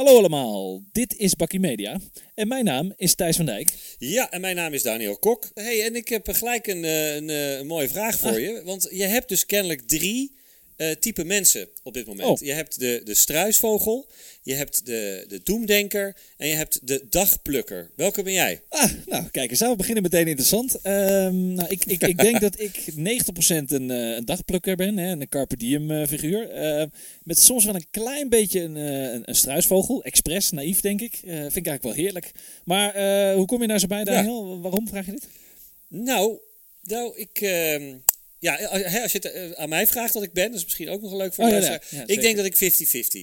Hallo allemaal, dit is Bakkie Media en mijn naam is Thijs van Dijk. Ja, en mijn naam is Daniel Kok. Hey, en ik heb gelijk een, eh, een, eh, een mooie vraag voor Ah. je. Want je hebt dus kennelijk drie eh type mensen op dit moment. Oh. Je hebt de, de struisvogel, je hebt de, de doemdenker en je hebt de dagplukker. Welke ben jij? Ah, nou kijk eens aan, we beginnen meteen interessant. Ehm, nou, ik, ik, ik denk dat ik 90% een, eh, een dagplukker ben, hè, een carpe diem eh, figuur. Eh, met soms wel een klein beetje een, een, een struisvogel, expres, naïef denk ik. Vind ik eigenlijk wel heerlijk. Maar hoe kom je nou zo bij Daniel? Waarom vraag je dit? Nou, nou ik... ehm, ja, hè, als je het eh, aan mij vraagt wat ik ben, dat is misschien ook nog leuk voor Oh, de ja, ja. luisteraar. Ja, ik denk dat ik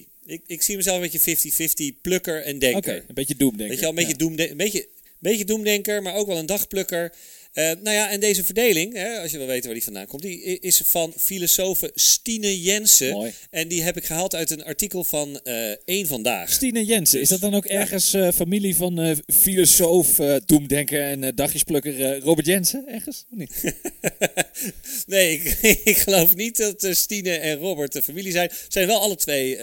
50-50. Ik, ik zie mezelf een beetje 50-50 plukker en denker. Een beetje doem denk ik. Weet je wel, een beetje, doemde- een beetje, beetje doemdenker, maar ook wel een dagplukker. Eh, nou ja, en deze verdeling, hè, als je wil weten waar die vandaan komt, die is van filosofe Stine Jensen. Mooi. En die heb ik gehaald uit een artikel van eh Eén Vandaag. Stine Jensen, is dat dan ook ergens eh, familie van filosoof, doemdenker en dagjesplukker Robert Jensen? Ergens? Of niet? nee, ik, ik geloof niet dat Stine en Robert de familie zijn. Ze zijn wel alle twee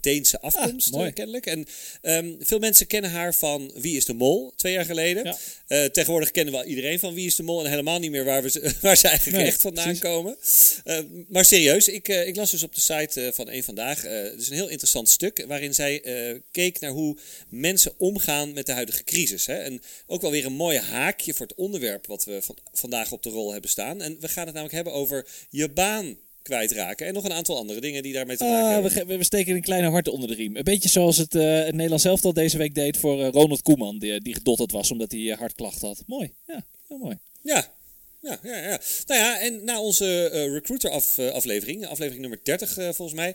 Deense afkomst, Ah, eh, kennelijk. En ehm, veel mensen kennen haar van Wie is de Mol, twee jaar geleden. Ja. Tegenwoordig kennen we iedereen van Wie is de Mol en helemaal niet meer waar, we ze, waar ze eigenlijk Nee, echt vandaan precies. komen. Eh, maar serieus, ik, eh, ik las dus op de site eh, van Eén Vandaag. dus een heel interessant stuk waarin zij keek naar hoe mensen omgaan met de huidige crisis. Hè? En ook wel weer een mooi haakje voor het onderwerp wat we van, vandaag op de rol hebben staan. En we gaan het namelijk hebben over je baan kwijtraken. En nog een aantal andere dingen die daarmee te maken Ah, we, hebben. ge- we steken een kleine hart onder de riem. Een beetje zoals het, het Nederlands elftal deze week deed voor Ronald Koeman. Die, die gedotterd was omdat hij hartklachten had. Mooi, ja, heel mooi. Ja. Ja, ja, ja. Nou ja, en na onze eh, recruiter af, eh, aflevering, aflevering nummer 30 eh, volgens mij,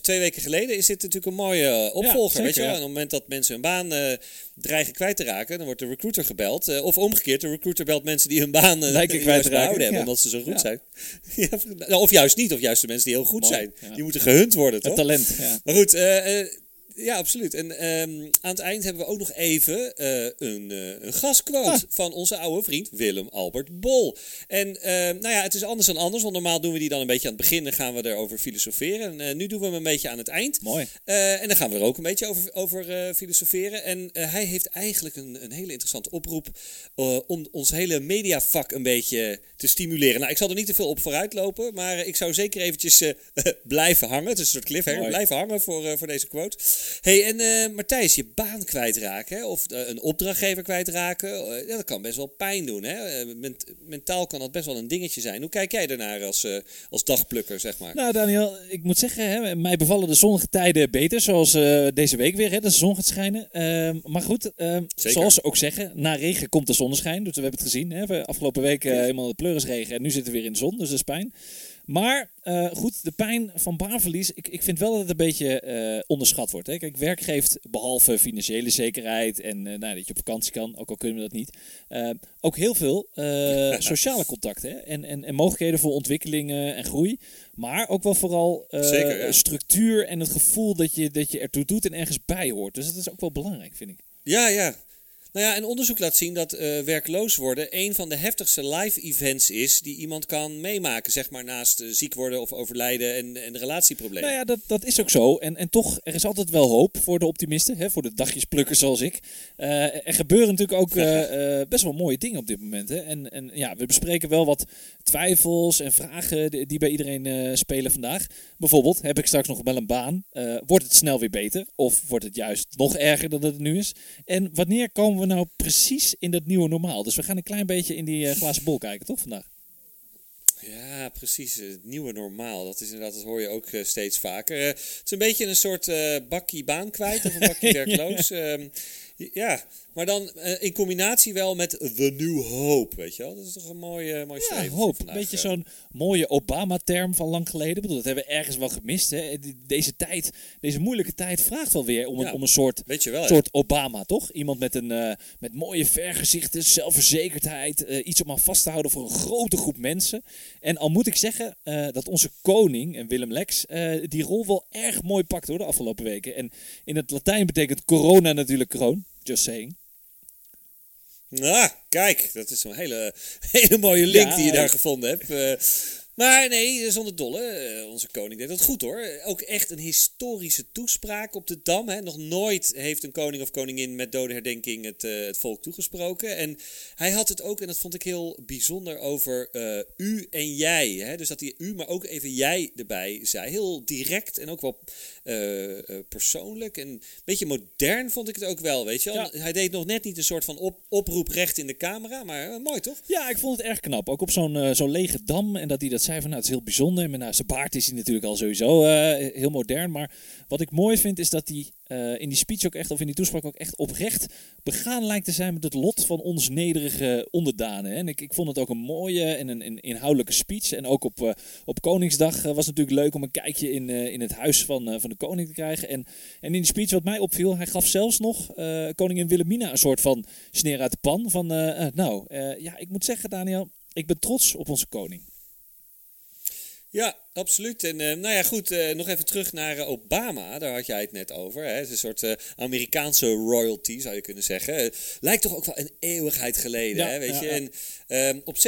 twee weken geleden, is dit natuurlijk een mooie opvolger. weet je wel? En op het moment dat mensen hun baan dreigen kwijt te raken, dan wordt de recruiter gebeld. Of omgekeerd, de recruiter belt mensen die hun baan Lijken kwijt te raken, hebben, ja. omdat ze zo goed zijn. ja, nou, of juist niet, of juist de mensen die heel goed Mooi, zijn. Die moeten gehunt worden, Het toch? talent, ja. Maar goed, ja, absoluut. En ehm, aan het eind hebben we ook nog even eh, een, eh, een gastquote Ah. van onze oude vriend Willem Albert Bol. En ehm, nou ja, het is anders dan anders, want normaal doen we die dan een beetje aan het begin en gaan we erover filosoferen. En eh, nu doen we hem een beetje aan het eind. Mooi. En dan gaan we er ook een beetje over, over filosoferen. En hij heeft eigenlijk een, een hele interessante oproep om ons hele mediavak een beetje te stimuleren. Nou, ik zal er niet te veel op vooruit lopen, maar eh, ik zou zeker eventjes eh, blijven hangen. Het is een soort cliffhanger. Mooi. Blijven hangen voor, eh, voor deze quote. hey, en eh Martijs, je baan kwijtraken hè? of een opdrachtgever kwijtraken, ja, dat kan best wel pijn doen. Hè? Ment- mentaal kan dat best wel een dingetje zijn. Hoe kijk jij daarnaar als, als dagplukker, zeg maar? Nou Daniel, ik moet zeggen, hè, mij bevallen de zonnige tijden beter. Zoals deze week weer, hè, de zon gaat schijnen. Ehm, maar goed, ehm, zoals ze ook zeggen, na regen komt de zonneschijn. Dus we hebben het gezien. Hè, afgelopen week helemaal de pleurisregen en nu zitten we weer in de zon. Dus dat is pijn. Maar eh, goed, de pijn van baanverlies, ik, ik vind wel dat het een beetje eh, onderschat wordt. Hè. Kijk, werk geeft behalve financiële zekerheid en eh, nou, dat je op vakantie kan, ook al kunnen we dat niet, ook heel veel sociale contacten hè. En, en, en mogelijkheden voor ontwikkelingen en groei. Maar ook wel vooral Zeker, ja. structuur en het gevoel dat je, dat je ertoe doet en ergens bij hoort. Dus dat is ook wel belangrijk, vind ik. Ja, ja. Nou ja, een onderzoek laat zien dat eh, werkloos worden een van de heftigste live events is die iemand kan meemaken, zeg maar, naast eh, ziek worden of overlijden en, en relatieproblemen. Nou ja, dat, dat is ook zo. En, en toch, er is altijd wel hoop voor de optimisten, hè, voor de dagjesplukkers zoals ik. Eh, er gebeuren natuurlijk ook best wel mooie dingen op dit moment. Hè. En, en ja, we bespreken wel wat twijfels en vragen die, die bij iedereen spelen vandaag. Bijvoorbeeld, heb ik straks nog wel een baan? Wordt het snel weer beter? Of wordt het juist nog erger dan het nu is? En wanneer komen we nou precies in dat nieuwe normaal? Dus we gaan een klein beetje in die eh, glazen bol kijken, toch vandaag? Ja, precies. Het nieuwe normaal. Dat is inderdaad, dat hoor je ook eh, steeds vaker. Eh, het is een beetje een soort eh, bakkie baan kwijt of een bakkie werkloos. Ehm, ja, maar dan eh, in combinatie wel met The New Hope, weet je wel. Dat is toch een mooi, eh mooi Ja, hoop. Een beetje eh. zo'n mooie Obama-term van lang geleden. Ik bedoel, dat hebben we ergens wel gemist. Hè? Deze tijd, deze moeilijke tijd vraagt wel weer om een, Ja. om een soort, Weet je wel, soort Obama, toch? Iemand met, een, met mooie vergezichten, zelfverzekerdheid. iets om aan vast te houden voor een grote groep mensen. En al moet ik zeggen dat onze koning, en Willem Lex, die rol wel erg mooi pakt hoor, de afgelopen weken. En in het Latijn betekent corona natuurlijk kroon. Just saying. Ah, kijk, dat is een hele, hele mooie link Ja, die je eh. daar gevonden hebt. Maar nee, zonder dolle. eh, onze koning deed dat goed hoor. Ook echt een historische toespraak op de Dam. Hè. Nog nooit heeft een koning of koningin met dode herdenking het, eh, het volk toegesproken. En hij had het ook, en dat vond ik heel bijzonder, over eh, u en jij. Hè. Dus dat hij u, maar ook even jij erbij zei. Heel direct en ook wel persoonlijk. En een beetje modern vond ik het ook wel, weet je wel. Ja. Hij deed nog net niet een soort van op, oproep recht in de camera, maar mooi toch? Ja, ik vond het erg knap. Ook op zo'n zo'n lege dam. En dat hij dat zei van, nou, het is heel bijzonder. En met, nou, zijn baard is hij natuurlijk al sowieso eh, heel modern. Maar wat ik mooi vind, is dat hij eh, in die speech ook echt, of in die toespraak ook echt oprecht begaan lijkt te zijn met het lot van ons nederige onderdanen. En ik, ik vond het ook een mooie en een, inhoudelijke speech. En ook op, eh, op Koningsdag was het natuurlijk leuk om een kijkje in, in het huis van, van de koning te krijgen. En, en in die speech wat mij opviel, hij gaf zelfs nog koningin Wilhelmina een soort van sneer uit de pan. Van, nou, ja, ik moet zeggen Daniel, ik ben trots op onze koning. Ja, absoluut. En eh, nou ja, goed, eh, nog even terug naar eh, Obama. Daar had jij het net over. Hè? Het is een soort Amerikaanse royalty, zou je kunnen zeggen. Lijkt toch ook wel een eeuwigheid geleden, Ja, hè, weet ja, je. ja. En ehm, op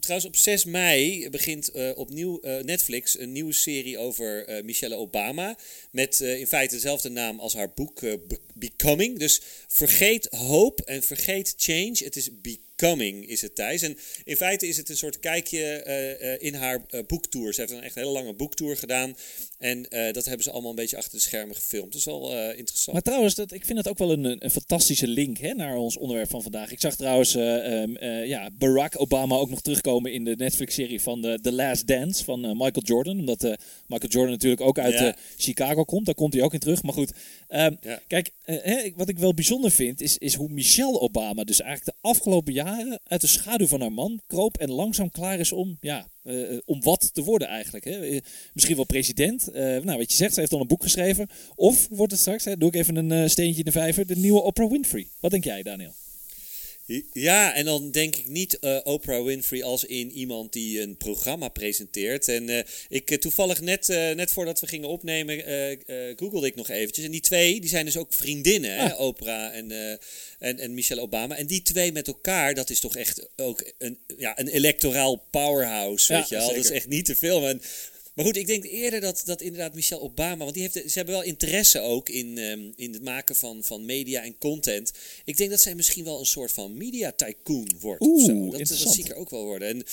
Trouwens, op 6 mei begint opnieuw Netflix een nieuwe serie over Michelle Obama. Met in feite dezelfde naam als haar boek Be- Becoming. Dus vergeet hope en vergeet change. Het is Becoming, is het Thijs. En in feite is het een soort kijkje eh, eh, in haar eh, boektour. Ze heeft een echt hele lange boektour gedaan. En dat hebben ze allemaal een beetje achter de schermen gefilmd. Dat is wel interessant. Maar trouwens, dat, ik vind het ook wel een, een fantastische link hè, naar ons onderwerp van vandaag. Ik zag trouwens eh, ehm, eh, ja, Barack Obama ook nog terugkomen in de Netflix-serie van The, The Last Dance van Michael Jordan. Omdat Michael Jordan natuurlijk ook uit Ja. Chicago komt. Daar komt hij ook in terug. Maar goed, ehm, Ja. kijk, hè, wat ik wel bijzonder vind, is, is hoe Michelle Obama dus eigenlijk de afgelopen jaren uit de schaduw van haar man kroop en langzaam klaar is om, ja, eh, om wat te worden eigenlijk. Hè. Eh, misschien wel president. Eh, nou, wat je zegt, ze heeft al een boek geschreven. Of wordt het straks, hè, doe ik even een eh, steentje in de vijver, de nieuwe Oprah Winfrey. Wat denk jij, Daniel? Ja, en dan denk ik niet eh, Oprah Winfrey als in iemand die een programma presenteert. En eh, ik eh, toevallig net, net voordat we gingen opnemen, googelde ik nog eventjes. En die twee, die zijn dus ook vriendinnen, hè? Ah. Oprah en, en, en Michelle Obama. En die twee met elkaar, dat is toch echt ook een, ja, een electoraal powerhouse, Ja, weet je wel. Dat is echt niet te filmen. En, maar goed, ik denk eerder dat, dat inderdaad Michelle Obama, want die heeft, ze hebben wel interesse ook in, ehm, in het maken van, van media en content. Ik denk dat zij misschien wel een soort van media tycoon wordt. Oeh, of zo. Dat, dat zie ik er ook wel worden. En,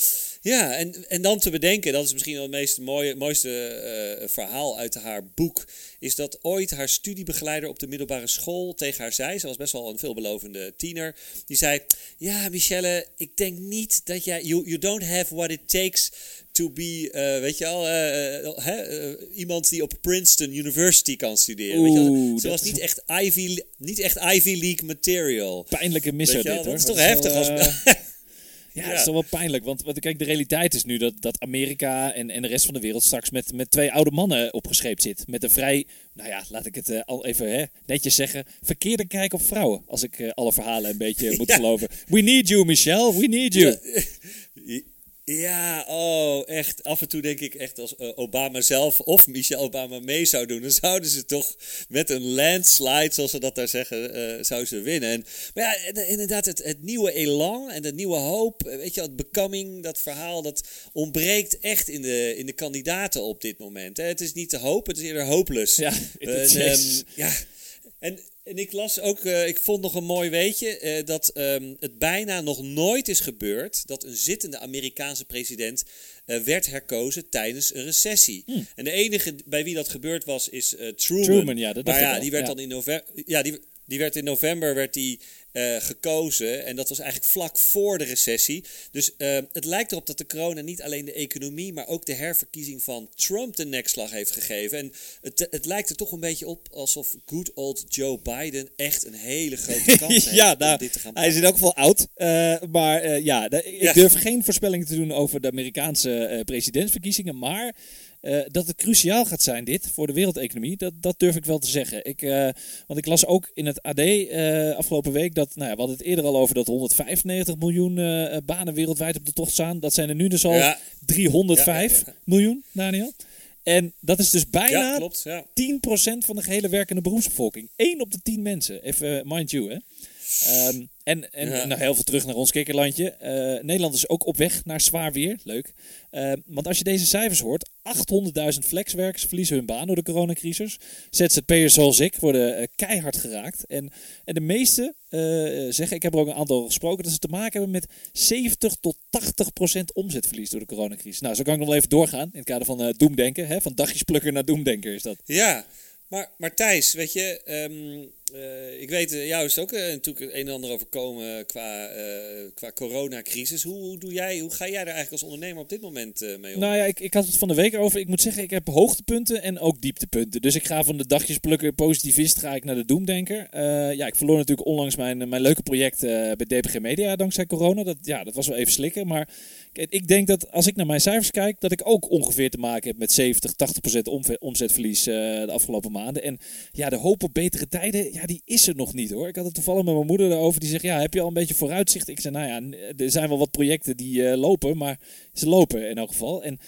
ja, en, en dan te bedenken, dat is misschien wel het meest mooie, mooiste eh, verhaal uit haar boek, is dat ooit haar studiebegeleider op de middelbare school tegen haar zei, ze was best wel een veelbelovende tiener, die zei, ja Michelle, ik denk niet dat jij, you, you don't have what it takes to be, eh, weet je wel, eh, hè, iemand die op Princeton University kan studeren. weet je. Oeh, Ze was niet echt, Ivy, niet echt Ivy League material. Pijnlijke misser dit, hoor. dat is toch heftig als- Ja, Ja. dat is wel pijnlijk. Want, want kijk, de realiteit is nu dat, dat Amerika en, en de rest van de wereld straks met, met twee oude mannen opgescheept zit. Met een vrij, nou ja, laat ik het eh, al even hè, netjes zeggen, verkeerde kijk op vrouwen. Als ik eh, alle verhalen een beetje moet Ja. geloven. We need you, Michelle. We need you. Ja, oh, echt. Af en toe denk ik echt als eh, Obama zelf of Michelle Obama mee zou doen, dan zouden ze toch met een landslide, zoals ze dat daar zeggen, eh zouden ze winnen. En, maar ja, en- inderdaad, het, het nieuwe elan en de nieuwe hoop, eh, weet je, het becoming, dat verhaal, dat ontbreekt echt in de, in de kandidaten op dit moment. Hè. Het is niet de hoop, het is eerder hopeless. Ja, En, ehm, ja. En, en ik las ook, eh, ik vond nog een mooi weetje, eh, dat ehm, het bijna nog nooit is gebeurd dat een zittende Amerikaanse president eh, werd herkozen tijdens een recessie. En de enige bij wie dat gebeurd was, is Truman. Truman, ja, dat dacht maar ja, die werd ja. dan in november. Ja, die, die werd in november werd die, eh, gekozen. En dat was eigenlijk vlak voor de recessie. Dus eh, het lijkt erop dat de corona niet alleen de economie, maar ook de herverkiezing van Trump de nekslag heeft gegeven. En het, het lijkt er toch een beetje op alsof good old Joe Biden echt een hele grote kans heeft ja, om nou, dit te gaan hij is in elk geval oud. eh, maar ja, ik Ja. durf geen voorspellingen te doen over de Amerikaanse presidentsverkiezingen. Maar eh, dat het cruciaal gaat zijn, dit, voor de wereldeconomie, dat, dat durf ik wel te zeggen. Ik, eh, want ik las ook in het AD eh, afgelopen week dat, nou ja, we hadden het eerder al over dat 195 miljoen banen wereldwijd op de tocht staan. Dat zijn er nu dus al Ja. 305 Ja, ja, ja. miljoen, Daniel. En dat is dus bijna Ja, klopt. Ja. 10% van de gehele werkende beroepsbevolking. 1 op de 10 mensen. Even mind you, hè. Ehm, en en Ja. nou, heel veel terug naar ons kikkerlandje. Eh, Nederland is ook op weg naar zwaar weer. Leuk. Ehm, want als je deze cijfers hoort, 800.000 flexwerkers verliezen hun baan door de coronacrisis. ZZP'ers zoals ik worden eh, keihard geraakt. En, en de meeste eh, zeggen, ik heb er ook een aantal gesproken, dat ze te maken hebben met 70 tot 80 procent omzetverlies door de coronacrisis. Nou, zo kan ik nog wel even doorgaan in het kader van doemdenken. Hè? Van dagjesplukker naar doemdenker is dat. Ja, maar, maar Thijs, weet je, ehm, eh, ik weet, eh, jou is ook eh, natuurlijk het een en ander overkomen qua, qua coronacrisis. Hoe, hoe, doe jij, hoe ga jij er eigenlijk als ondernemer op dit moment mee om? Nou ja, ik, ik had het van de week over. Ik moet zeggen, ik heb hoogtepunten en ook dieptepunten. Dus ik ga van de dagjesplukker positivist ga ik naar de doemdenker. Ja, ik verloor natuurlijk onlangs mijn, mijn leuke project bij DPG Media dankzij corona. Dat, ja, dat was wel even slikken. Maar ik denk dat als ik naar mijn cijfers kijk, dat ik ook ongeveer te maken heb met 70, 80 procent omve- omzetverlies de afgelopen maanden. En ja, de hoop op betere tijden, ja, die is er nog niet hoor. Ik had het toevallig met mijn moeder erover. Die zegt, ja, heb je al een beetje vooruitzicht? Ik zei, nou ja, er zijn wel wat projecten die eh, lopen, maar ze lopen in elk geval. En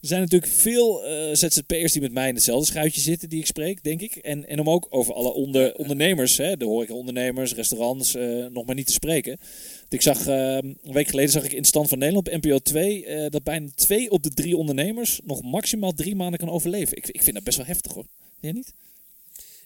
er zijn natuurlijk veel eh, ZZP'ers die met mij in hetzelfde schuitje zitten, die ik spreek, denk ik. En, en om ook over alle onder, ondernemers, hè, de horecaondernemers, restaurants, eh, nog maar niet te spreken. Want ik zag, eh, een week geleden zag ik in Stand van Nederland op NPO 2 eh, dat bijna twee op de drie ondernemers nog maximaal drie maanden kan overleven. Ik, ik vind dat best wel heftig hoor. Jij niet?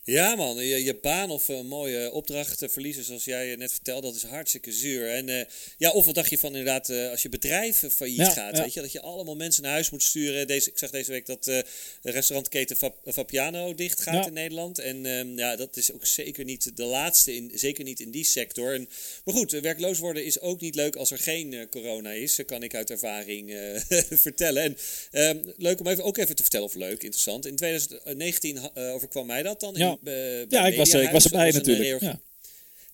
Ja man, je, je baan of een mooie opdracht verliezen zoals jij net vertelde, dat is hartstikke zuur. En eh, ja, of wat dacht je van inderdaad eh, als je bedrijf failliet Ja, gaat, ja. weet je, dat je allemaal mensen naar huis moet sturen. Deze, ik zag deze week dat eh, de restaurantketen Vapiano dicht gaat Ja. in Nederland. En ehm, ja, dat is ook zeker niet de laatste, in, zeker niet in die sector. En, maar goed, werkloos worden is ook niet leuk als er geen corona is, Dat kan ik uit ervaring vertellen. En ehm, leuk om even, ook even te vertellen, of leuk, interessant. In 2019 ha- eh, overkwam mij dat dan. Ja. bij ik was, eh, ik was erbij een natuurlijk. Ja.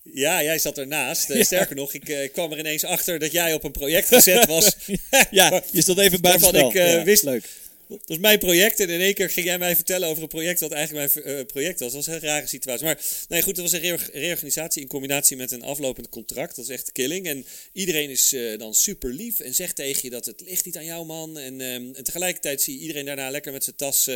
ja, jij zat ernaast. Eh, Sterker nog, ik eh, kwam er ineens achter dat jij op een project gezet was. ja, je stond even buiten Waarvan spel. ik, wist- Leuk. Dat was mijn project. En in één keer ging jij mij vertellen over een project wat eigenlijk mijn eh, project was. Dat was een rare situatie. Maar nee, goed, het was een reor- reorganisatie in combinatie met een aflopend contract. Dat is echt killing. En iedereen is eh, dan super lief en zegt tegen je dat het ligt niet aan jou, man. En, ehm, en tegelijkertijd zie je iedereen daarna lekker met zijn tas eh,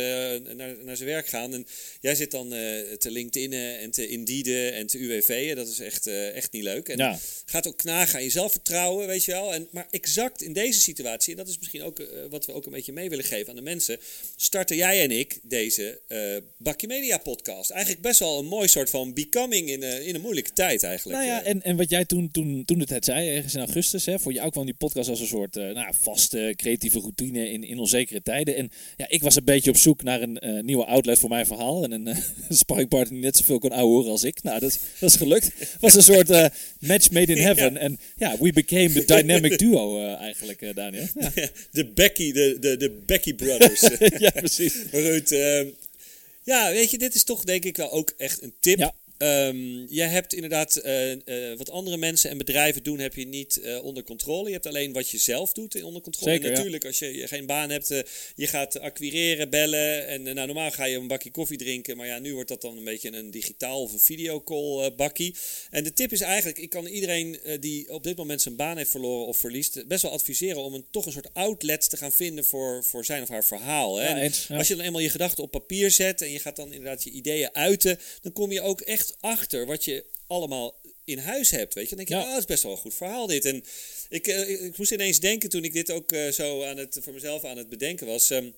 naar, naar zijn werk gaan. En jij zit dan te LinkedIn'en en te Indeeden en te UWV'en. Dat is echt, echt niet leuk. En Ja. gaat ook knagen aan je zelfvertrouwen, weet je wel. En, maar exact in deze situatie, en dat is misschien ook wat we ook een beetje mee willen geven aan de mensen, starten jij en ik deze eh Bakje Media podcast. Eigenlijk best wel een mooi soort van becoming in, eh, in een moeilijke tijd eigenlijk. Nou ja, Eh, en, en wat jij toen, toen, toen de tijd zei, ergens in augustus, hè, voor jou kwam die podcast als een soort eh, nou, vaste creatieve routine in, in onzekere tijden. En ja, ik was een beetje op zoek naar een nieuwe outlet voor mijn verhaal. En een uh, sparringpartner die net zoveel kon ouwehoeren als ik. Nou, dat, dat is gelukt. Het was een soort match made in heaven. En ja, we became the dynamic duo eigenlijk, Daniel. Ja. de Becky, de, de, de Becky Brothers. ja, precies. Maar goed, ehm, ja, weet je, dit is toch denk ik wel ook echt een tip. Ja. Ehm, jij hebt inderdaad eh, eh, wat andere mensen en bedrijven doen, heb je niet eh, onder controle. Je hebt alleen wat je zelf doet onder controle. Zeker, en ja. natuurlijk, als je, je geen baan hebt, je gaat acquireren, bellen. En nou, normaal ga je een bakje koffie drinken. Maar ja, nu wordt dat dan een beetje een digitaal of een videocall bakkie. En de tip is eigenlijk, ik kan iedereen die op dit moment zijn baan heeft verloren of verliest, best wel adviseren om een, toch een soort outlet te gaan vinden voor, voor zijn of haar verhaal. Hè? Ja, En eens, ja. Als je dan eenmaal je gedachten op papier zet en je gaat dan inderdaad je ideeën uiten, dan kom je ook echt achter wat je allemaal in huis hebt. Weet je, dan denk je, Ja. oh, dat is best wel een goed verhaal dit. En ik, eh, ik, moest ineens denken toen ik dit ook eh, zo aan het, voor mezelf aan het bedenken was. ehm,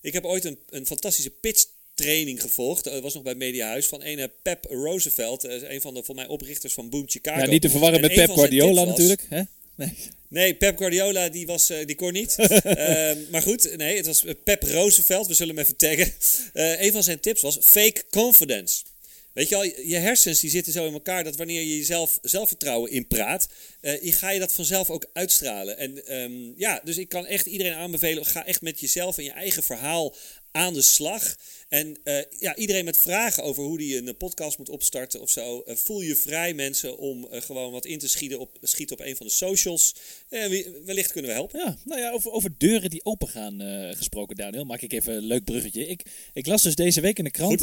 ik heb ooit een, een fantastische pitch training gevolgd. Dat was nog bij Mediahuis van ene Pep Roosevelt, een van de voor mij oprichters van Boom Chicago. Ja, niet te verwarren En met een Pep Guardiola natuurlijk. Hè? Nee. Nee, Pep Guardiola die, was, eh, die kon niet. Ehm, maar goed, nee, het was Pep Roosevelt. We zullen hem even taggen. Een van zijn tips was fake confidence. Weet je al, je hersens die zitten zo in elkaar dat wanneer je jezelf zelfvertrouwen inpraat, je ga je dat vanzelf ook uitstralen. En ehm, ja, dus ik kan echt iedereen aanbevelen, ga echt met jezelf en je eigen verhaal aan de slag. En eh, ja, iedereen met vragen over hoe die een podcast moet opstarten of zo. eh, voel je vrij mensen om gewoon wat in te schieten op, schieten op een van de socials. Wellicht kunnen we helpen. Ja, nou ja, over, over deuren die open gaan gesproken, Daniel. Maak ik even een leuk bruggetje. Ik, ik las dus deze week in de krant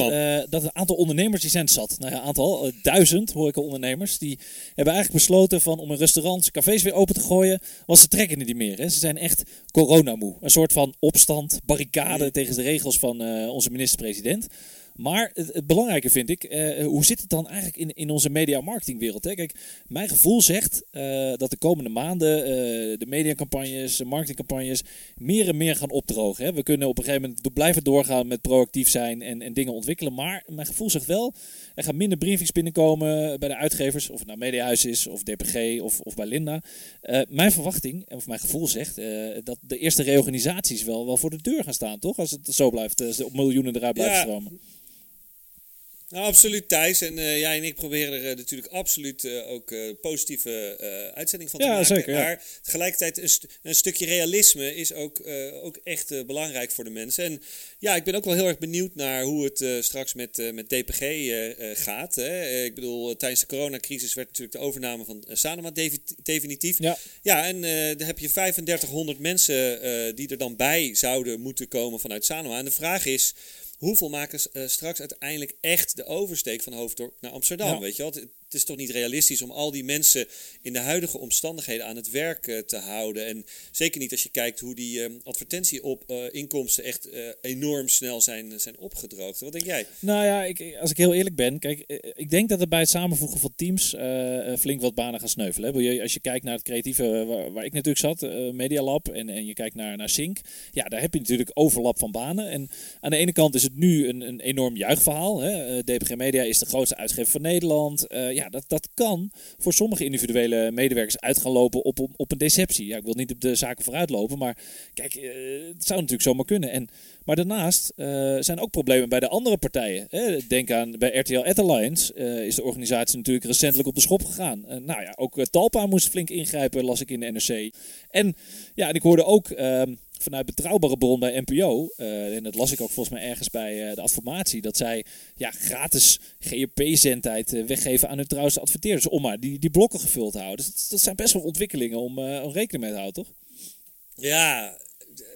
dat een aantal ondernemers die zijn zat. Nou ja, een aantal, duizend horeca-ondernemers. Die hebben eigenlijk besloten van om hun restaurants, cafés weer open te gooien. Want ze trekken niet meer. Hè. Ze zijn echt coronamoe. Een soort van opstand, barricade tegen de regels van eh, onze minister-president. Maar het, het belangrijke vind ik, eh, hoe zit het dan eigenlijk in, in onze media-marketingwereld? Hè? Kijk, mijn gevoel zegt eh, dat de komende maanden eh, de mediacampagnes, de marketingcampagnes meer en meer gaan opdrogen. Hè? We kunnen op een gegeven moment do- blijven doorgaan met proactief zijn en, en dingen ontwikkelen. Maar mijn gevoel zegt wel, er gaan minder briefings binnenkomen bij de uitgevers. Of het nou Mediahuis is, of DPG, of, of bij Linda. Eh, mijn verwachting, of mijn gevoel zegt, eh, dat de eerste reorganisaties wel, wel voor de deur gaan staan, toch? Als het zo blijft, als op miljoenen eruit blijven Ja. stromen. Nou, absoluut Thijs. En eh, jij en ik proberen er eh, natuurlijk absoluut eh, ook positieve uitzending van te Ja, maken. zeker, ja. Maar tegelijkertijd een, st- een stukje realisme is ook, ook echt belangrijk voor de mensen. En ja, ik ben ook wel heel erg benieuwd naar hoe het straks met, met DPG gaat. Hè. Ik bedoel, tijdens de coronacrisis werd natuurlijk de overname van Sanoma defi- definitief. Ja. Ja, en dan heb je 3500 mensen die er dan bij zouden moeten komen vanuit Sanoma. En de vraag is, hoeveel maken eh, straks uiteindelijk echt de oversteek van Hoofddorp naar Amsterdam? Ja. Weet je wel? Het, is toch niet realistisch om al die mensen in de huidige omstandigheden aan het werk eh, te houden. En zeker niet als je kijkt hoe die eh, advertentieinkomsten echt eh, enorm snel zijn, zijn opgedroogd. Wat denk jij? Nou ja, ik, als ik heel eerlijk ben, kijk, eh, ik denk dat er bij het samenvoegen van teams flink wat banen gaan sneuvelen. hè. Als je kijkt naar het creatieve waar, ik natuurlijk zat, Media Lab, en, en je kijkt naar, naar Sync, ja, daar heb je natuurlijk overlap van banen. En aan de ene kant is het nu een, een enorm juichverhaal. Hè. DPG Media is de grootste uitgever van Nederland. Ja, dat, dat kan voor sommige individuele medewerkers uit gaan lopen op, op, op een deceptie. Ja, ik wil niet op de zaken vooruit lopen, maar kijk, eh, het zou natuurlijk zomaar kunnen. En maar daarnaast eh, zijn ook problemen bij de andere partijen. Hè. Denk aan bij RTL Ad Alliance eh, is de organisatie natuurlijk recentelijk op de schop gegaan. Nou ja, ook Talpa moest flink ingrijpen, las ik in de NRC. En ja, en ik hoorde ook ehm, vanuit betrouwbare bron bij NPO, eh, en dat las ik ook volgens mij ergens bij eh, de adformatie, dat zij ja, gratis GRP-zendtijd eh, weggeven aan hun trouwste adverteerders om maar die, die blokken gevuld te houden. Dus dat, zijn best wel ontwikkelingen om, om rekening mee te houden, toch? Ja,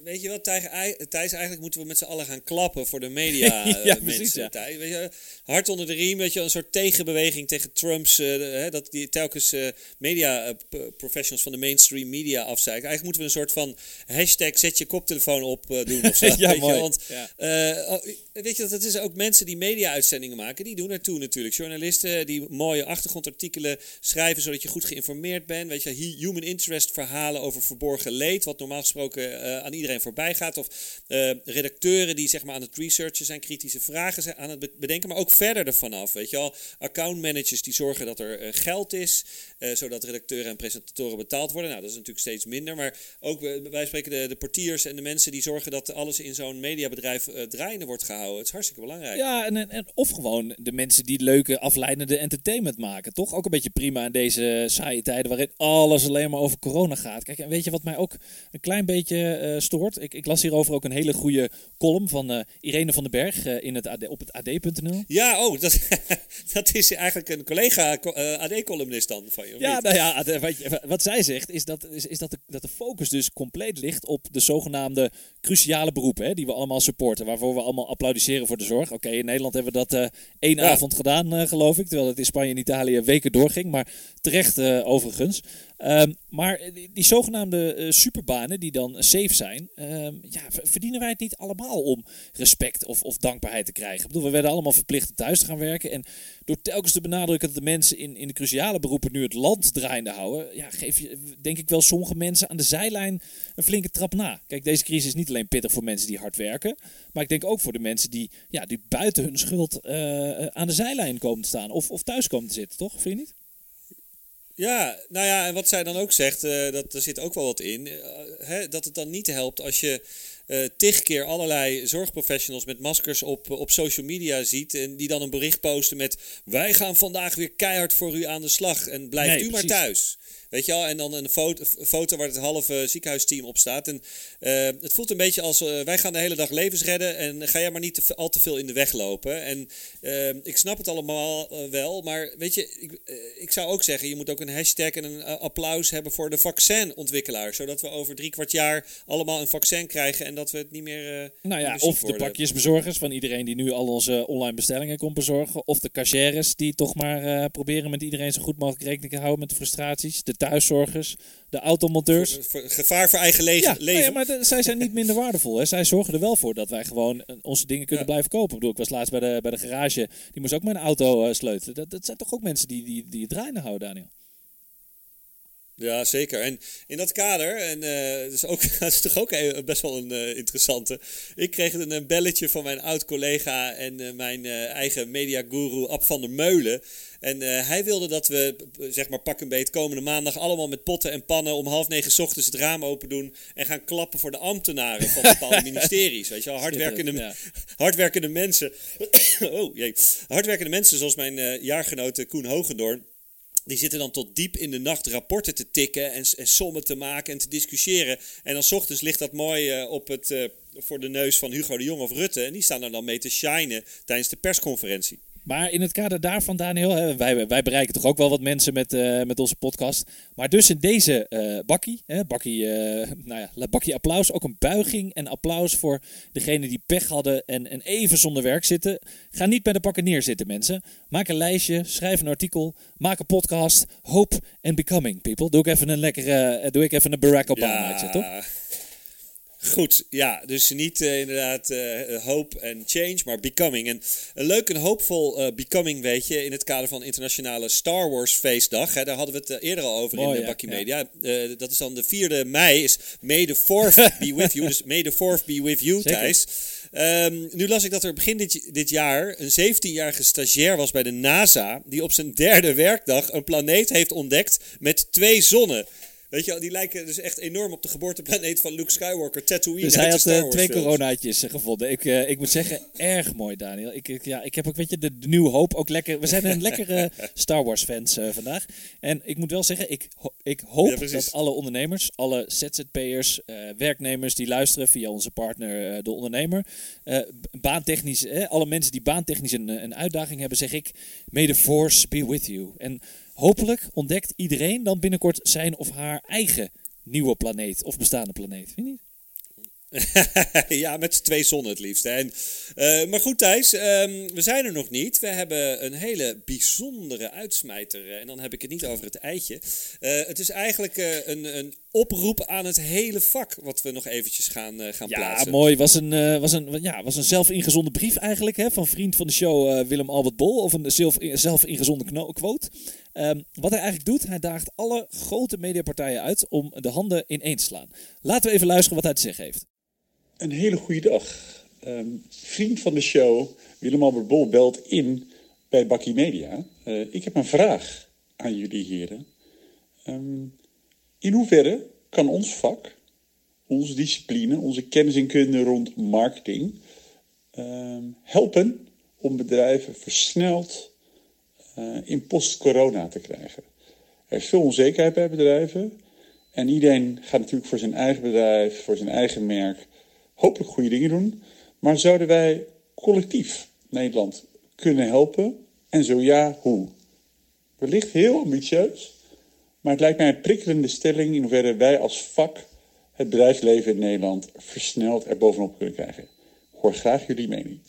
weet je wat, Thijs, Ei- Thijs, eigenlijk moeten we met z'n allen gaan klappen voor de media Ja, eh, precies, mensen. ja. Thijs. Weet je, hard onder de riem, weet je, een soort tegenbeweging tegen Trumps, eh, hè, dat die telkens eh, media professionals van de mainstream media afzeiken. Eigenlijk moeten we een soort van hashtag zet je koptelefoon op doen of zo. Ja, mooi. Je, want Ja. Weet je, dat is ook mensen die media-uitzendingen maken, die doen ertoe natuurlijk. Journalisten die mooie achtergrondartikelen schrijven zodat je goed geïnformeerd bent. Weet je, hu- human interest verhalen over verborgen leed, wat normaal gesproken eh, aan iedereen voorbij gaat. Of eh, redacteuren die zeg maar aan het researchen zijn, kritische vragen zijn aan het be- bedenken, maar ook verder ervan af. Weet je al, accountmanagers die zorgen dat er eh, geld is, eh, zodat redacteuren en presentatoren betaald worden. Nou, dat is natuurlijk steeds minder, maar ook eh, wij spreken de, de portiers en de mensen die zorgen dat alles in zo'n mediabedrijf eh, draaiende wordt gehouden. Het is hartstikke belangrijk. Ja, en, en, of gewoon de mensen die leuke, afleidende entertainment maken. Toch ook een beetje prima in deze saaie tijden waarin alles alleen maar over corona gaat. Kijk, en weet je wat mij ook een klein beetje stoort? Ik, ik las hierover ook een hele goede column van Irene van den Berg in het AD, op het ad.nl. Ja, oh, dat, dat is eigenlijk een collega AD-columnist dan van je. Ja, nou ja, de- wat, wat zij zegt is, dat, is, is dat, de, dat de focus dus compleet ligt op de zogenaamde cruciale beroepen. Hè, die we allemaal supporten, waarvoor we allemaal applaudisseren voor de zorg. Oké, in Nederland hebben we dat eh, één Ja. avond gedaan, eh, geloof ik. Terwijl het in Spanje en Italië weken doorging. Maar terecht eh, overigens. Ehm, maar die, zogenaamde eh, superbanen die dan safe zijn, ehm, ja, verdienen wij het niet allemaal om respect of, of dankbaarheid te krijgen? Ik bedoel, we werden allemaal verplicht thuis te gaan werken. En door telkens te benadrukken dat de mensen in, in de cruciale beroepen nu het land draaiende houden, ja, geef je denk ik wel sommige mensen aan de zijlijn een flinke trap na. Kijk, deze crisis is niet alleen pittig voor mensen die hard werken, maar ik denk ook voor de mensen die, ja, die buiten hun schuld eh, aan de zijlijn komen te staan of, of thuis komen te zitten, toch? Vind je niet? Ja, nou ja, en wat zij dan ook zegt, eh, dat er zit ook wel wat in. eh, hè, dat het dan niet helpt als je eh tig keer allerlei zorgprofessionals met maskers op, op social media ziet. En die dan een bericht posten met: Wij gaan vandaag weer keihard voor u aan de slag. En blijf Nee, u maar thuis. Weet je wel, en dan een foto, foto waar het halve ziekenhuisteam op staat. En eh, het voelt een beetje als eh, wij gaan de hele dag levens redden. En ga jij maar niet te, al te veel in de weg lopen. En eh, ik snap het allemaal wel. Maar weet je, ik, ik zou ook zeggen, je moet ook een hashtag en een applaus hebben voor de vaccinontwikkelaars. Zodat we over drie kwart jaar allemaal een vaccin krijgen. En dat we het niet meer. eh, Nou ja, of de pakjesbezorgers van iedereen die nu al onze online bestellingen komt bezorgen. Of de cashiers die toch maar proberen met iedereen zo goed mogelijk rekening te houden met de frustraties. De thuiszorgers, de automonteurs. Voor- voor- gevaar voor eigen le- Ja, leven. nee, maar de- zij zijn niet minder waardevol. Hè. Zij zorgen er wel voor dat wij gewoon eh, onze dingen kunnen Ja. blijven kopen. Ik bedoel, ik was laatst bij de, bij de garage. Die moest ook mijn auto eh, sleutelen. Dat, dat zijn toch ook mensen die, die, die het draaiende houden, Daniel? Ja, zeker. En in dat kader, en eh, dat, is ook, dat is toch ook een- best wel een interessante. Ik kreeg een, belletje van mijn oud-collega en eh, mijn eigen mediaguru Ab van der Meulen. En eh, hij wilde dat we, zeg maar pak een beet, komende maandag allemaal met potten en pannen om half negen 's ochtends het raam open doen. En gaan klappen voor de ambtenaren van bepaalde ministeries. Weet je wel, hardwerkende, Ja. hardwerkende mensen. oh jee. Hardwerkende mensen zoals mijn eh jaargenote Koen Hogendoorn. Die zitten dan tot diep in de nacht rapporten te tikken en, en sommen te maken en te discussiëren. En dan 's ochtends ligt dat mooi eh, op het, voor de neus van Hugo de Jong of Rutte. En die staan er dan mee te shinen tijdens de persconferentie. Maar in het kader daarvan, Daniel, hè, wij, wij bereiken toch ook wel wat mensen met, eh, met onze podcast. Maar dus in deze eh, bakkie, hè, bakkie, eh, nou ja, bakkie applaus, ook een buiging en applaus voor degenen die pech hadden en, en even zonder werk zitten. Ga niet bij de pakken neerzitten, mensen. Maak een lijstje, schrijf een artikel, maak een podcast. Hope and becoming, people. Doe ik even een lekkere, doe ik even een Barack Obama, toch? Goed, ja, dus niet eh, inderdaad eh, hope en change, maar becoming. En een leuk en hoopvol eh, becoming, weet je, in het kader van internationale Star Wars feestdag. Hè, daar hadden we het eh, eerder al over in de ja, Bakkie ja. Media. Eh, dat is dan de 4e mei, is May the 4th be with you. Dus May the 4th be with you, Zeker. Thijs. Ehm, nu las ik dat er begin dit, dit jaar een 17-jarige stagiair was bij de NASA... die op zijn derde werkdag een planeet heeft ontdekt met twee zonnen. Weet je, die lijken dus echt enorm op de geboorteplaneet van Luke Skywalker, Tatooine. Dus hij had eh, twee coronaatjes eh, gevonden. Ik, eh, ik moet zeggen, erg mooi, Daniel. Ik, ik- ja, ik heb ook, weet je, de, de nieuwe hoop ook lekker. We zijn een lekkere Star Wars fans vandaag. En ik moet wel zeggen, ik, ho- ik hoop Ja, dat alle ondernemers, alle ZZP'ers, werknemers die luisteren via onze partner De Ondernemer, baantechnisch, eh, alle mensen die baantechnisch een, een uitdaging hebben, zeg ik, may the force be with you. En hopelijk ontdekt iedereen dan binnenkort zijn of haar eigen nieuwe planeet of bestaande planeet. Vind je niet? ja, met twee zonnen het liefst. En, eh, maar goed, Thijs, ehm, we zijn er nog niet. We hebben een hele bijzondere uitsmijter. eh, En dan heb ik het niet over het eitje. Eh, het is eigenlijk een, een oproep aan het hele vak. Wat we nog eventjes gaan, gaan Ja, plaatsen. mooi. Was een, was een, ja, was een zelf ingezonden brief eigenlijk hè, van vriend van de show Willem Albert Bol. Of een zelf, zelf ingezonden quote. Ehm, wat hij eigenlijk doet, hij daagt alle grote mediapartijen uit om de handen ineen te slaan. Laten we even luisteren wat hij te zeggen heeft. Een hele goede dag. Ehm, vriend van de show, Willem-Albert Bol, belt in bij Bakkie Media. Eh, ik heb een vraag aan jullie heren. Ehm, in hoeverre kan ons vak, onze discipline, onze kennis en kunde rond marketing helpen om bedrijven versneld in post-corona te krijgen? Er is veel onzekerheid bij bedrijven. En iedereen gaat natuurlijk voor zijn eigen bedrijf, voor zijn eigen merk, hopelijk goede dingen doen. Maar zouden wij collectief Nederland kunnen helpen? En zo ja, hoe? Wellicht heel ambitieus, maar het lijkt mij een prikkelende stelling in hoeverre wij als vak het bedrijfsleven in Nederland versneld er bovenop kunnen krijgen. Ik hoor graag jullie mening.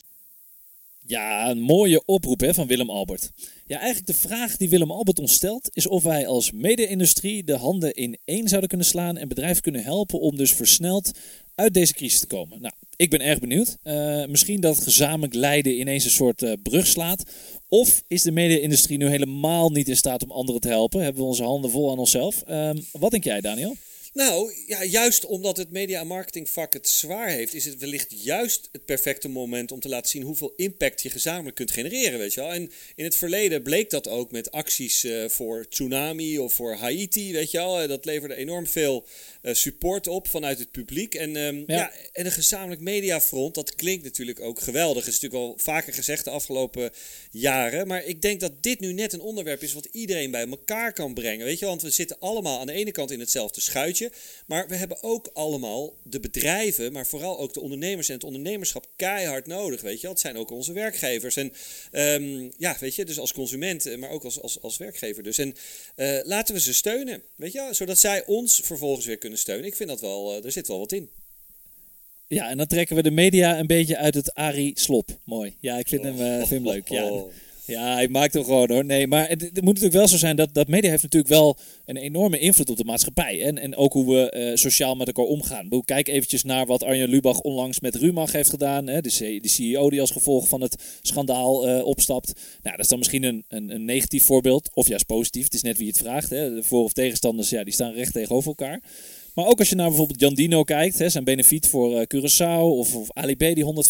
Ja, een mooie oproep hè, van Willem Albert. Ja, eigenlijk de vraag die Willem Albert ons stelt is of wij als mede-industrie de handen in één zouden kunnen slaan en bedrijven kunnen helpen om dus versneld uit deze crisis te komen. Nou, ik ben erg benieuwd. Eh, misschien dat gezamenlijk lijden ineens een soort eh, brug slaat. Of is de mede-industrie nu helemaal niet in staat om anderen te helpen? Hebben we onze handen vol aan onszelf? Ehm, wat denk jij, Daniel? Nou, ja, juist omdat het media- en marketingvak het zwaar heeft, is het wellicht juist het perfecte moment om te laten zien hoeveel impact je gezamenlijk kunt genereren, weet je wel. En in het verleden bleek dat ook met acties eh, voor tsunami of voor Haiti, weet je wel. Eh, dat leverde enorm veel eh, support op vanuit het publiek. En, ehm, ja. Ja. en een gezamenlijk mediafront, dat klinkt natuurlijk ook geweldig. Dat is natuurlijk al vaker gezegd de afgelopen jaren. Maar ik denk dat dit nu net een onderwerp is wat iedereen bij elkaar kan brengen, weet je wel. Want we zitten allemaal aan de ene kant in hetzelfde schuitje. Maar we hebben ook allemaal de bedrijven, maar vooral ook de ondernemers en het ondernemerschap keihard nodig. Weet je, wel. het zijn ook onze werkgevers. En ehm, ja, weet je, dus als consument, eh, maar ook als, als, als werkgever. Dus. En eh, laten we ze steunen, weet je, wel, zodat zij ons vervolgens weer kunnen steunen. Ik vind dat wel, eh, er zit wel wat in. Ja, en dan trekken we de media een beetje uit het Arie Slop. Mooi. Ja, ik vind hem, vind hem leuk. Ja. Ja, hij maakt hem gewoon hoor. Nee, maar het, moet natuurlijk wel zo zijn dat, dat media heeft natuurlijk wel een enorme invloed op de maatschappij. En, en ook hoe we eh, sociaal met elkaar omgaan. Bedoel, Kijk eventjes naar wat Arjen Lubach onlangs met Rumach heeft gedaan. Hè? De, CEO die als gevolg van het schandaal eh, opstapt. Nou, dat is dan misschien een, een, een negatief voorbeeld. Of juist positief. Het is net wie het vraagt. Hè? De voor- of tegenstanders, ja, die staan recht tegenover elkaar. Maar ook als je naar bijvoorbeeld Jan Dino kijkt, hè, zijn benefiet voor eh, Curaçao of, of Ali B die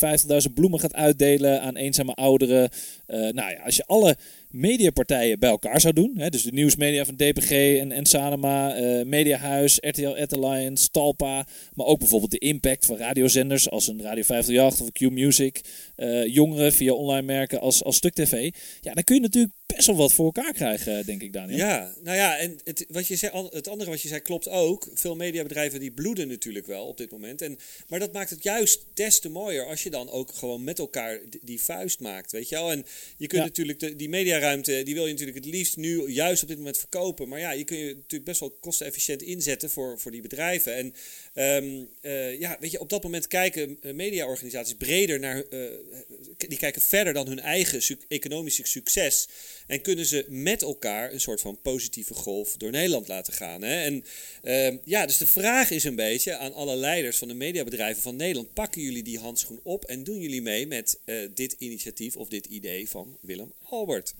150.000 bloemen gaat uitdelen aan eenzame ouderen. Eh, nou ja, als je alle mediapartijen bij elkaar zou doen, hè, dus de nieuwsmedia van DPG en, Sanema, eh, Mediahuis, RTL Ad Alliance, Talpa, maar ook bijvoorbeeld de impact van radiozenders als een Radio 538 of Q Music, jongeren via online merken als, als Stuk TV. Ja, dan kun je natuurlijk best wel wat voor elkaar krijgen, denk ik Daniel. Ja, nou ja, en het, wat je zei, het andere wat je zei klopt ook. Veel mediabedrijven die bloeden natuurlijk wel op dit moment. En, maar dat maakt het juist des te mooier als je dan ook gewoon met elkaar die, vuist maakt, weet je wel. En je kunt Ja. natuurlijk, de, die mediaruimte, die wil je natuurlijk het liefst nu juist op dit moment verkopen. Maar ja, je kun je natuurlijk best wel kostenefficiënt inzetten voor, voor die bedrijven. En ehm, eh, ja, weet je, op dat moment kijken eh, mediaorganisaties breder naar, eh, die kijken verder dan hun eigen su- economische succes. En kunnen ze met elkaar een soort van positieve golf door Nederland laten gaan. Hè? En ehm, ja, dus de vraag is een beetje aan alle leiders van de mediabedrijven van Nederland. Pakken jullie die handschoen op en doen jullie mee met eh, dit initiatief of dit idee van Willem Albert?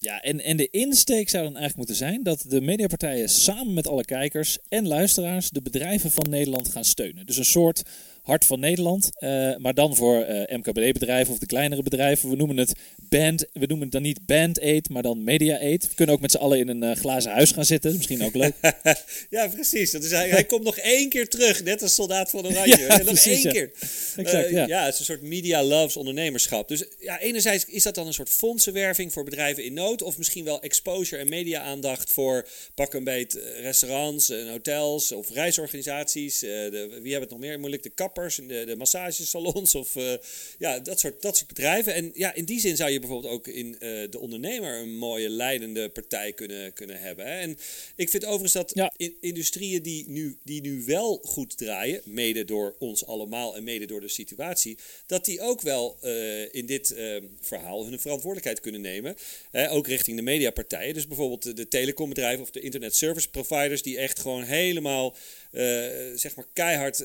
Ja, en, en de insteek zou dan eigenlijk moeten zijn dat de mediapartijen samen met alle kijkers en luisteraars de bedrijven van Nederland gaan steunen. Dus een soort hart van Nederland, eh, maar dan voor eh, MKB-bedrijven of de kleinere bedrijven. We noemen het band, we noemen het dan niet band aid, maar dan media aid. We kunnen ook met z'n allen in een eh, glazen huis gaan zitten, misschien ook leuk. ja, precies. Dat is, hij, hij komt nog één keer terug, net als soldaat van Oranje. Ja, nog precies, één ja. keer. Exact, ja. ja, het is een soort media loves ondernemerschap. Dus ja, enerzijds is dat dan een soort fondsenwerving voor bedrijven in nood. Of misschien wel exposure en media-aandacht voor pak een beet restaurants en hotels of reisorganisaties. De, wie hebben het nog meer moeilijk? De en de, de massagesalons of eh, ja, dat soort, dat soort bedrijven. En ja, in die zin zou je bijvoorbeeld ook in eh, de ondernemer een mooie leidende partij kunnen, kunnen hebben. Hè? En ik vind overigens dat Ja. in, industrieën die nu, die nu wel goed draaien, mede door ons allemaal en mede door de situatie, dat die ook wel eh, in dit verhaal hun verantwoordelijkheid kunnen nemen. Hè, ook richting de mediapartijen. Dus bijvoorbeeld de, de telecombedrijven of de internet service providers, die echt gewoon helemaal zeg maar keihard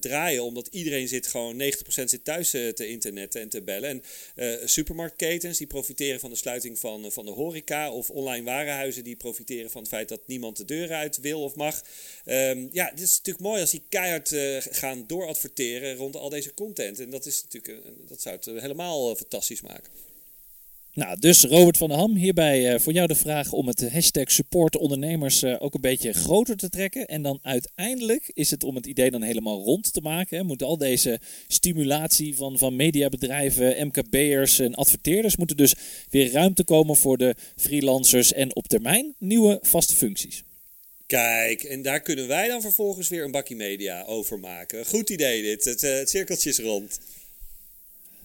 draaien, omdat iedereen zit gewoon 90% zit thuis eh, te internetten en te bellen. En eh, supermarktketens die profiteren van de sluiting van, eh, van de horeca, of online warenhuizen die profiteren van het feit dat niemand de deuren uit wil of mag. Ehm, ja, dit is natuurlijk mooi als die keihard gaan dooradverteren rond al deze content. En dat is natuurlijk, dat zou het helemaal fantastisch maken. Nou, dus Robert van der Ham, hierbij eh, voor jou de vraag om het hashtag support ondernemers eh, ook een beetje groter te trekken. En dan uiteindelijk is het om het idee dan helemaal rond te maken. Hè, moet al deze stimulatie van, van mediabedrijven, MKB'ers en adverteerders moeten dus weer ruimte komen voor de freelancers en op termijn nieuwe vaste functies. Kijk, en daar kunnen wij dan vervolgens weer een bakkie media over maken. Goed idee dit, het, eh, het cirkeltje is rond.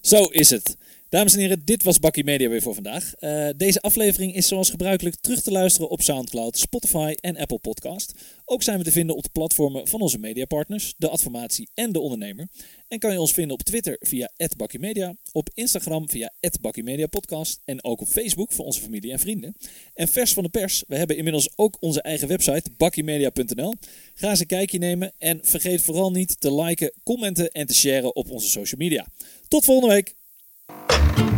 Zo is het. Dames en heren, dit was Bakkie Media weer voor vandaag. Eh, deze aflevering is zoals gebruikelijk terug te luisteren op Soundcloud, Spotify en Apple Podcast. Ook zijn we te vinden op de platformen van onze mediapartners, de Adformatie en de Ondernemer. En kan je ons vinden op Twitter via @bakkiemedia, op Instagram via @bakkiemediapodcast en ook op Facebook voor onze familie en vrienden. En vers van de pers, we hebben inmiddels ook onze eigen website bakkiemedia.nl. Ga eens een kijkje nemen en vergeet vooral niet te liken, commenten en te sharen op onze social media. Tot volgende week. thank you